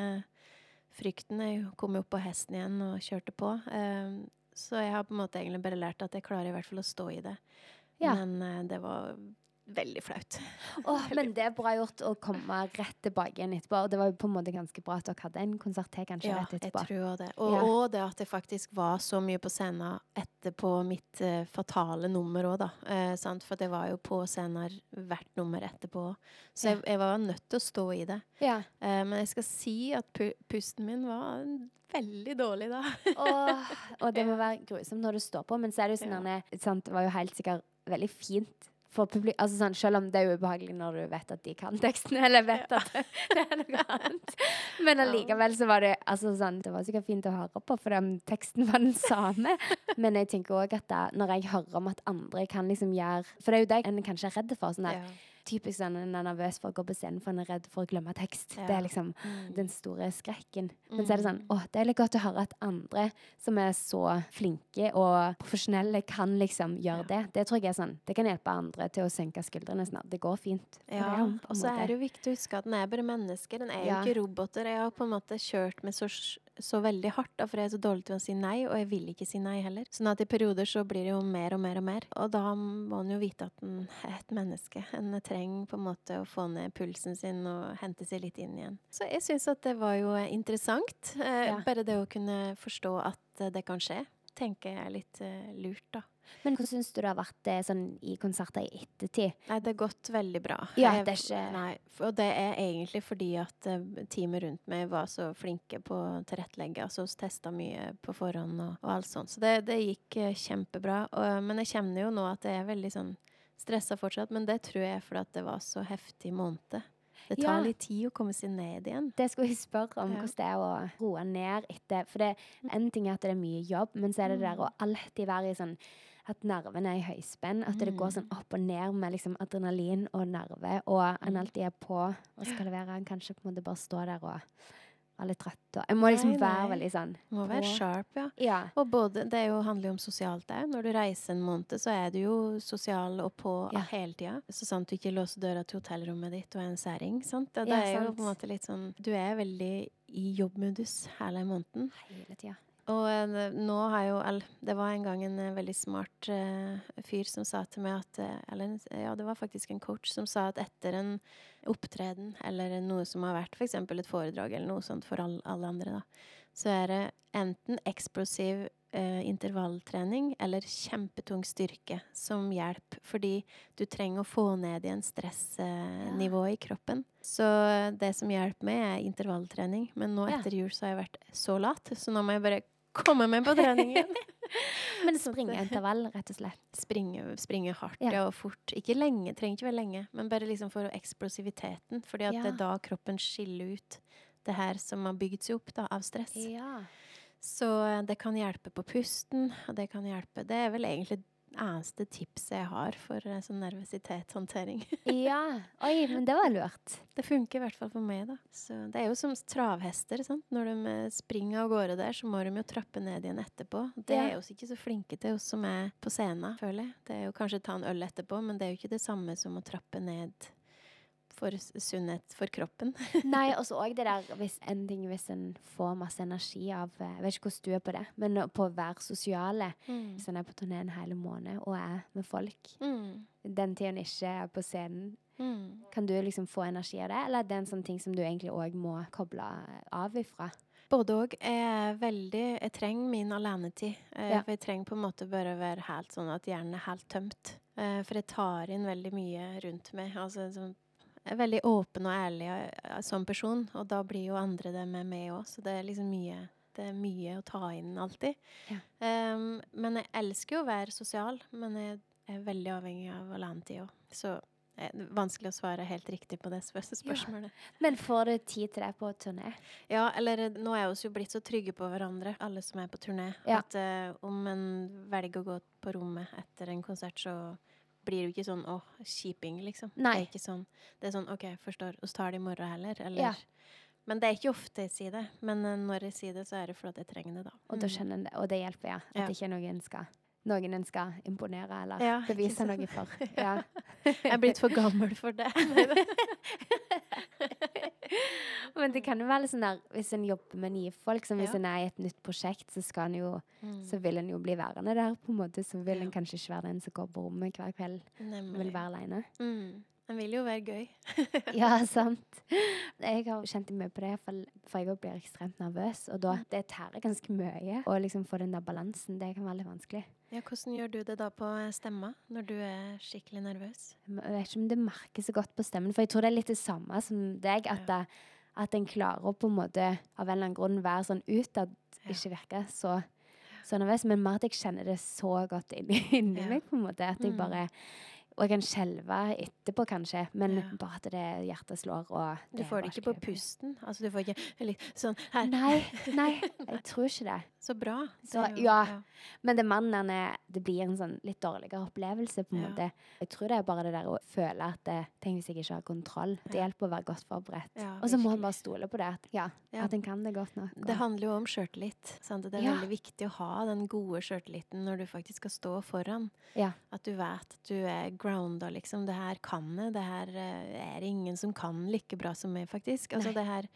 frykten. Jeg kom jo opp på hesten igjen og kjørte på. Eh, så jeg har på en måte egentlig bare lært at jeg klarer i hvert fall å stå i det. Ja. Men eh, det var veldig flaut. Åh, men det er bra gjort å komme rett tilbake igjen etterpå. Og det var jo på en måte ganske bra at dere hadde en konsert til kanskje Ja, rett jeg tror det. Og, Ja. og det at jeg faktisk var så mye på scenen etterpå mitt uh, fatale nummer òg, da. Uh, sant? For det var jo på scenen hvert nummer etterpå. Så jeg, jeg var nødt til å stå i det. Ja. Uh, men jeg skal si at pu pusten min var veldig dårlig da. Åh, og det må være grusomt når du står på, men så er det jo sånn Ja. sant, Det var jo helt sikkert veldig fint for publikum. Altså sånn, selv om det er ubehagelig når du vet at de kan teksten, eller vet at det, er noe annet. Men Ja. allikevel så var det altså sånn, Det var sikkert fint å høre på, for den teksten var den samme. Men jeg tenker òg at da, når jeg hører om at andre kan liksom gjøre For det er jo det en kanskje er redd for. sånn der, Typisk sånn en er nervøs for å gå på scenen for en er redd for å glemme tekst. Det er liksom Mm. den store skrekken. Men så er det sånn Mm. Å, det er litt godt å høre at andre som er så flinke og profesjonelle, kan liksom gjøre det. Det tror jeg er sånn Det kan hjelpe andre til å senke skuldrene snart. Det går fint. Ja, og så er det jo viktig å huske at den er bare mennesker. Den er Ja. jo ikke roboter. Jeg har på en måte kjørt med så, så veldig hardt, da, for jeg er så dårlig til å si nei, og jeg vil ikke si nei heller. Sånn at i perioder så blir det jo mer og mer og mer. Og da må en jo vite at en er et menneske. En trenger på en måte å få ned pulsen sin og hente seg litt inn igjen. Så jeg syns at det var jo interessant. Eh, Ja. Bare det å kunne forstå at eh, det kan skje, tenker jeg er litt eh, lurt, da. Men hvordan syns du det har vært det sånn i konserter i ettertid? Nei, det har gått veldig bra. Ja, det er ikke- Nei, og det er egentlig fordi at eh, teamet rundt meg var så flinke på å tilrettelegge. Altså vi testa mye på forhånd og, og alt sånt. Så det, det gikk eh, kjempebra. Og, men jeg kjenner jo nå at jeg er veldig sånn stressa fortsatt. Men det tror jeg er fordi at det var så heftig måned. Det tar Ja. litt tid å komme seg ned igjen. Det skulle jeg spørre om, Ja. hvordan det er å roe ned etter For det, en ting er at det er mye jobb, men så er det det der å alltid være i sånn at nervene er i høyspenn. At det går sånn opp og ned med liksom adrenalin og nerve, og en alltid er på og skal levere. En kanskje på en måte bare stå der og være litt trøtt. Og jeg må liksom Nei, være veldig sånn Må være sharp, ja. Ja. Og både, det er jo, handler jo om sosialt òg. Når du reiser en måned, så er du jo sosial og på Ja. hele tida. Så sant du ikke låser døra til hotellrommet ditt og er en særing. Sant? Det, det Ja, er jo på en måte litt sånn Du er veldig i jobbmodus hele måneden. Hele tida. Og eh, nå har jo all, Det var en gang en eh, veldig smart uh, fyr som sa til meg at Eller ja, det var faktisk en coach som sa at etter en opptreden eller noe som har vært f.eks. et foredrag eller noe sånt for all, alle andre, da, så er det enten eksplosiv uh, intervalltrening eller kjempetung styrke som hjelper. Fordi du trenger å få ned igjen stressnivået i kroppen. Så det som hjelper meg, er intervalltrening. Men nå Ja. etter jul så har jeg vært så lat, så nå må jeg bare komme meg på treningen. Men Så at- springeintervall, rett og slett. Springe, springe hardt Ja. og fort. Ikke lenge, trenger ikke være lenge, men bare liksom for eksplosiviteten. Fordi at Ja. det er da kroppen skiller ut det her som har bygd seg opp da, av stress. Ja. Så eh, det kan hjelpe på pusten, og det kan hjelpe Det er vel egentlig eneste tipset jeg har for eh, sånn nervøsitetshåndtering. ja. Oi, men det var lurt. Det funker i hvert fall for meg, da. Så det er jo som travhester. Sant? Når de eh, springer av gårde der, så må de jo trappe ned igjen etterpå. Det Ja. er vi ikke så flinke til, oss som er på scenen, føler jeg. Det er jo kanskje ta en øl etterpå, men det er jo ikke det samme som å trappe ned for sunnhet for kroppen. Nei, og så òg det der hvis en ting hvis en får masse energi av eh, Jeg vet ikke hvordan du er på det, men på å være sosiale. Hvis en er på turné en hel måned og er med folk, Mm. den tiden en ikke er på scenen, Mm. kan du liksom få energi av det, eller er det en sånn ting som du egentlig òg må koble av ifra? Både òg. Jeg veldig Jeg trenger min alenetid. Eh, Ja. For jeg trenger på en måte bare å være helt sånn at hjernen er helt tømt. Eh, for jeg tar inn veldig mye rundt meg. Altså sånn veldig åpen og ærlig eh, som person, og da blir jo andre det med meg òg. Så det er liksom mye det er mye å ta inn alltid. Ja. Um, men jeg elsker jo å være sosial, men jeg er veldig avhengig av alenetid òg. Så eh, det er vanskelig å svare helt riktig på det spørsmålet. spørsmålet. Men får du tid til deg på turné? Ja, eller eh, nå er vi jo blitt så trygge på hverandre, alle som er på turné, Ja. at uh, om en velger å gå på rommet etter en konsert, så blir jo ikke sånn åh, kjiping, liksom. Nei. Det er ikke sånn. Det er sånn OK, forstår, vi tar det i morgen heller, eller Ja. Men det er ikke ofte jeg sier det. Men eh, når jeg sier det, så er det fordi jeg trenger det, da. Og da Mm. skjønner en det, og det hjelper, ja. At Ja. ikke noen skal noen en skal imponere eller Ja, bevise noe for. Ja. Jeg er blitt for gammel for det. Men det kan jo være litt sånn der hvis en jobber med nye folk, som hvis Ja. en er i et nytt prosjekt, så skal en jo Mm. så vil en jo bli værende der, på en måte. Så vil Ja. en kanskje ikke være den som går på rommet hver kveld og Nemlig. vil være aleine. Mm. En vil jo være gøy. Ja, sant. Jeg har kjent mye på det, for, jeg blir ekstremt nervøs. Og da det tærer ganske mye. Å liksom få den der balansen, det kan være litt vanskelig. Ja, hvordan gjør du det da på stemma, når du er skikkelig nervøs? Jeg vet ikke om det merkes så godt på stemmen, for jeg tror det er litt det samme som deg. At, Ja. at en klarer å på en måte av en eller annen grunn være sånn utad, Ja. ikke virke så, så nervøs, men mer at jeg kjenner det så godt inni, inni Ja. meg, på en måte. At jeg Mm. bare Og jeg kan skjelve etterpå, kanskje, men Ja. bare at det hjertet slår og Du får det ikke på pusten? Altså, du får ikke litt sånn her. Nei, nei, jeg tror ikke det. Så bra. Så, Det er ja. Men det, mannen, er- det blir en sånn litt dårligere opplevelse, på en Ja. måte. Jeg tror det er bare det der å føle at det, Tenk hvis jeg ikke har kontroll. Det hjelper å være godt forberedt. Ja, og så må en bare stole på det. At, ja, Ja. at en kan det godt nok. Det handler jo om sjøltillit. Det er Ja. veldig viktig å ha den gode sjøltilliten når du faktisk skal stå foran. Ja. At du vet at du er grounda, liksom. Det her kan jeg. Det her eh, er det ingen som kan like bra som meg, faktisk. Altså Nei. det her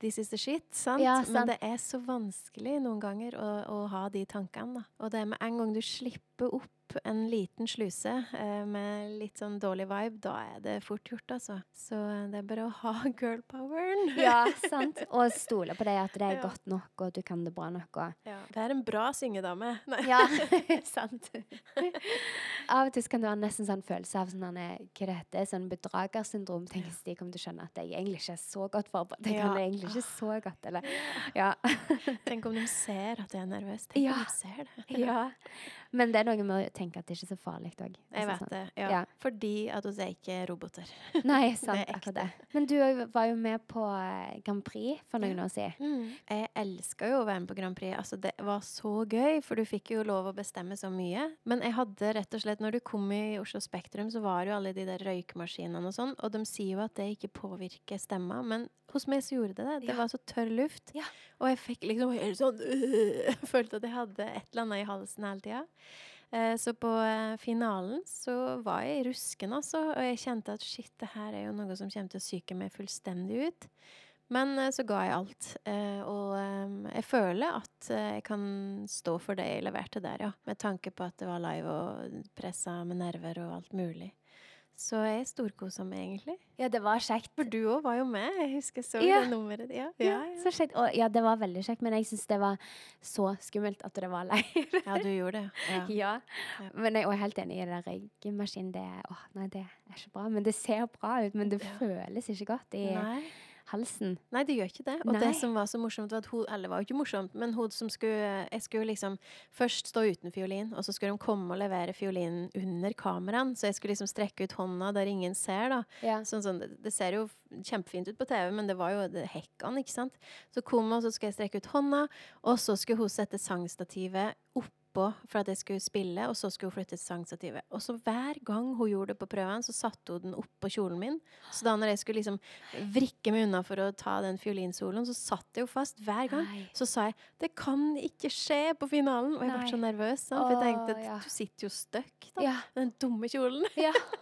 This is the shit, sant? Ja, Men det er så vanskelig noen ganger å, å ha de tankene, da. Og det er med en gang du slipper opp en liten sluse eh, med litt sånn dårlig vibe, da er det fort gjort, altså. Så det er bare å ha girl poweren. ja, sant. Og stole på deg, at det er Ja. godt nok, og at du kan det bra nok. Og Ja. Det er en bra syngedame. Nei. Ja, sant. Av og til kan det være nesten sånn følelse av sånn, hva det heter, sånn bedragersyndrom. Tenk hvis de kommer til å skjønne at jeg egentlig ikke er så godt forberedt. Jeg kan Ja. egentlig ikke så godt, eller Ja. Tenk om de ser at jeg er nervøs. Tenk Ja. om de ser det. ja. Men det er noe med å tenke at det ikke er så farlig òg. Jeg vet det. Ja. Ja. Fordi at vi er ikke roboter. Nei, sant. er akkurat det. Men du var jo med på eh, Grand Prix for noen år siden. Jeg elska jo å være med på Grand Prix. Altså, det var så gøy, for du fikk jo lov å bestemme så mye. Men jeg hadde rett og slett, når du kom i Oslo Spektrum, så var jo alle de der røykemaskinene og sånn, og de sier jo at det ikke påvirker stemma, men hos meg så gjorde det det. Det Ja. var så tørr luft. Ja. Og jeg fikk liksom helt sånn øh, Følte at jeg hadde et eller annet i halsen hele tida. Eh, Så på eh, finalen så var jeg rusken, altså. Og jeg kjente at shit, det her er jo noe som kommer til å psyke meg fullstendig ut. Men eh, så ga jeg alt. Og jeg føler at jeg kan stå for det jeg leverte der, ja. Med tanke på at det var live og pressa med nerver og alt mulig. Så jeg storkosa meg, egentlig. Ja, det var kjekt. For du òg var jo med. Jeg husker så Ja. det nummeret. Ja, Ja, ja, så kjekt. Og, ja, det var veldig kjekt, men jeg syns det var så skummelt at det var leir. ja du gjorde det. Ja. Men jeg er helt enig i det der røykemaskinen. Det, åh, nei, det er ikke bra. Men det ser bra ut, men det føles ikke godt. i Nei. Halsen. Nei, det gjør ikke det. Og Nei. det som var så morsomt, var at hun Eller var jo ikke morsomt, men hun som skulle Jeg skulle liksom først stå uten fiolin, og så skulle de komme og levere fiolinen under kameraen. Så jeg skulle liksom strekke ut hånda der ingen ser, da. Ja. Sånn, sånn, det, ser jo kjempefint ut på TV, men det var jo det hekkene, ikke sant. Så kom hun, og så skulle jeg strekke ut hånda, og så skulle hun sette sangstativet oppå for at jeg skulle spille, og så skulle hun flytte til sangstativet. Og så hver gang hun gjorde det på prøven, så satte hun den oppå kjolen min. Så da når jeg skulle liksom vrikke meg unna for å ta den fiolinsoloen, så satt jeg jo fast hver gang. Nei. Så sa jeg 'det kan ikke skje på finalen', og jeg ble så nervøs. Sant? For jeg tenkte at ja. du sitter jo støkk, da. Ja. Den dumme kjolen. ja.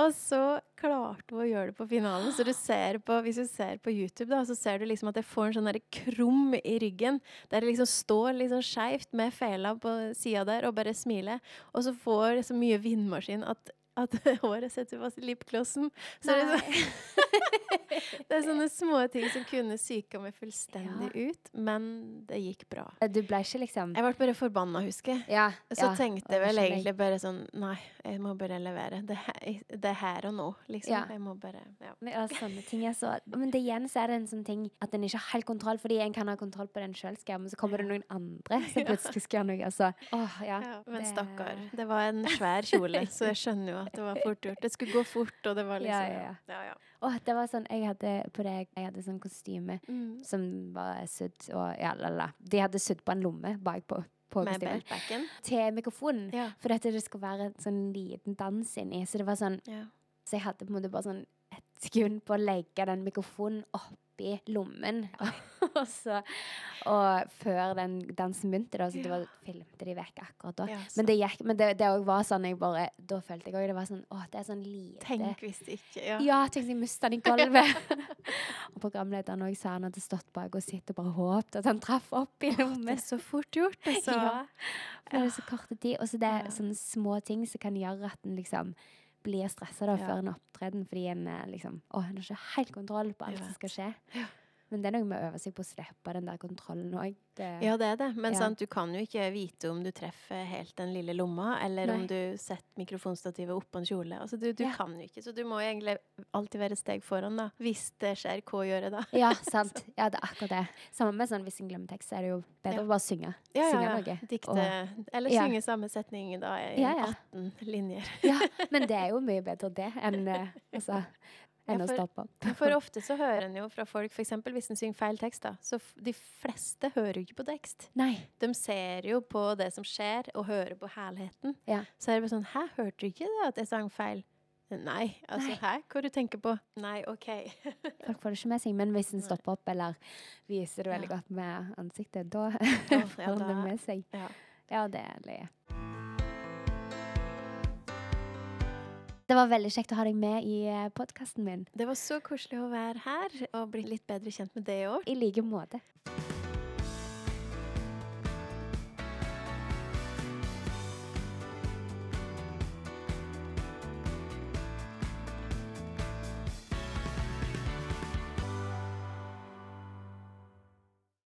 Og så klarte hun å gjøre det på finalen. Så du ser på, hvis du ser på YouTube, da, så ser du liksom at jeg får en sånn der krum i ryggen. Der det liksom står liksom skeivt med fela på sida der og bare smiler. Og så får jeg så mye vindmaskin at, at håret setter fast i lipglossen. Så det så, det er sånne små ting som kunne psyka meg fullstendig ut. Men det gikk bra. Du ble ikke liksom Jeg ble bare forbanna, husker jeg. Ja. Så ja, tenkte jeg vel egentlig bare sånn Nei, jeg må bare levere. Det, er- det er her og nå, liksom. Ja. Jeg må bare ja. Men, ja, sånne ting er så Men det igjen så er det en sånn ting at en ikke har helt kontroll, fordi en kan ha kontroll på den sjøl, men så kommer det noen andre som plutselig skal gjøre noe. Altså, åh, ja. Ja, men stakkar. Det var en svær kjole, så jeg skjønner jo at det var fort gjort. Det skulle gå fort, og det var liksom ja, ja. ja, ja. Åh, det var sånn, jeg hadde på det, jeg hadde sånn kostyme Mm. som var sydd og ja, la, la. De hadde sydd på en lomme bak på, på Med beltbacken. Til mikrofonen. Ja. For dette det skulle være en sånn liten dans inni. Så det var sånn ja. Så jeg hadde på en måte bare sånn et sekund på å legge den mikrofonen oppi lommen. og så Og før den dansen begynte, da, så det Ja. var, filmte de vekk akkurat da. Ja, Men det gikk Men det, det var sånn jeg bare Da følte jeg òg det var sånn Å, det er sånn lite Tenk hvis ikke Ja. Ja, tenk hvis jeg mista den i gulvet. og programlederen òg sa han hadde stått bak og sittet og bare håpet at han traff opp i Det lommen. er så fort gjort, altså. Ja. For det er så kort tid. Og så det er sånne små ting som kan gjøre at en liksom blir stressa da Ja. før en opptreden, fordi en liksom Å, en har ikke helt kontroll på alt som skal skje. Ja. Men det er noe med å øve seg på å slippe den der kontrollen òg. Ja, det er det. Men Ja. sant, du kan jo ikke vite om du treffer helt den lille lomma, eller Nei. om du setter mikrofonstativet oppå en kjole. Altså, du du Ja. kan jo ikke, så du må jo egentlig alltid være steg foran, da. Hvis det skjer, hva gjøre da? Ja, sant. Ja, det er akkurat det. Sammen med sånn hvis en glemmer tekst, så er det jo bedre Ja. å bare synge. Ja, synge noe. Dikte, Og- eller synge samme setning da i Ja, ja. 18 linjer. Ja, men det er jo mye bedre det enn eh, altså, enn Ja, å for- opp. For ofte så hører en jo fra folk, f.eks. hvis en synger feil tekst, da, så de fleste hører jo ikke på tekst. Nei. De ser jo på det som skjer, og hører på helheten. Ja. Så er det bare sånn Hæ, hørte du ikke det at jeg sang feil? Nei. Altså, Nei. hæ? Hva du tenker på? Nei, OK. Folk får det ikke med seg, men hvis en stopper opp eller viser det veldig Ja. godt med ansiktet, da får en det med seg. Ja. Ja, det er løye. Det var veldig kjekt å ha deg med i podkasten min. Det var så koselig å være her og bli litt bedre kjent med deg òg. I like måte.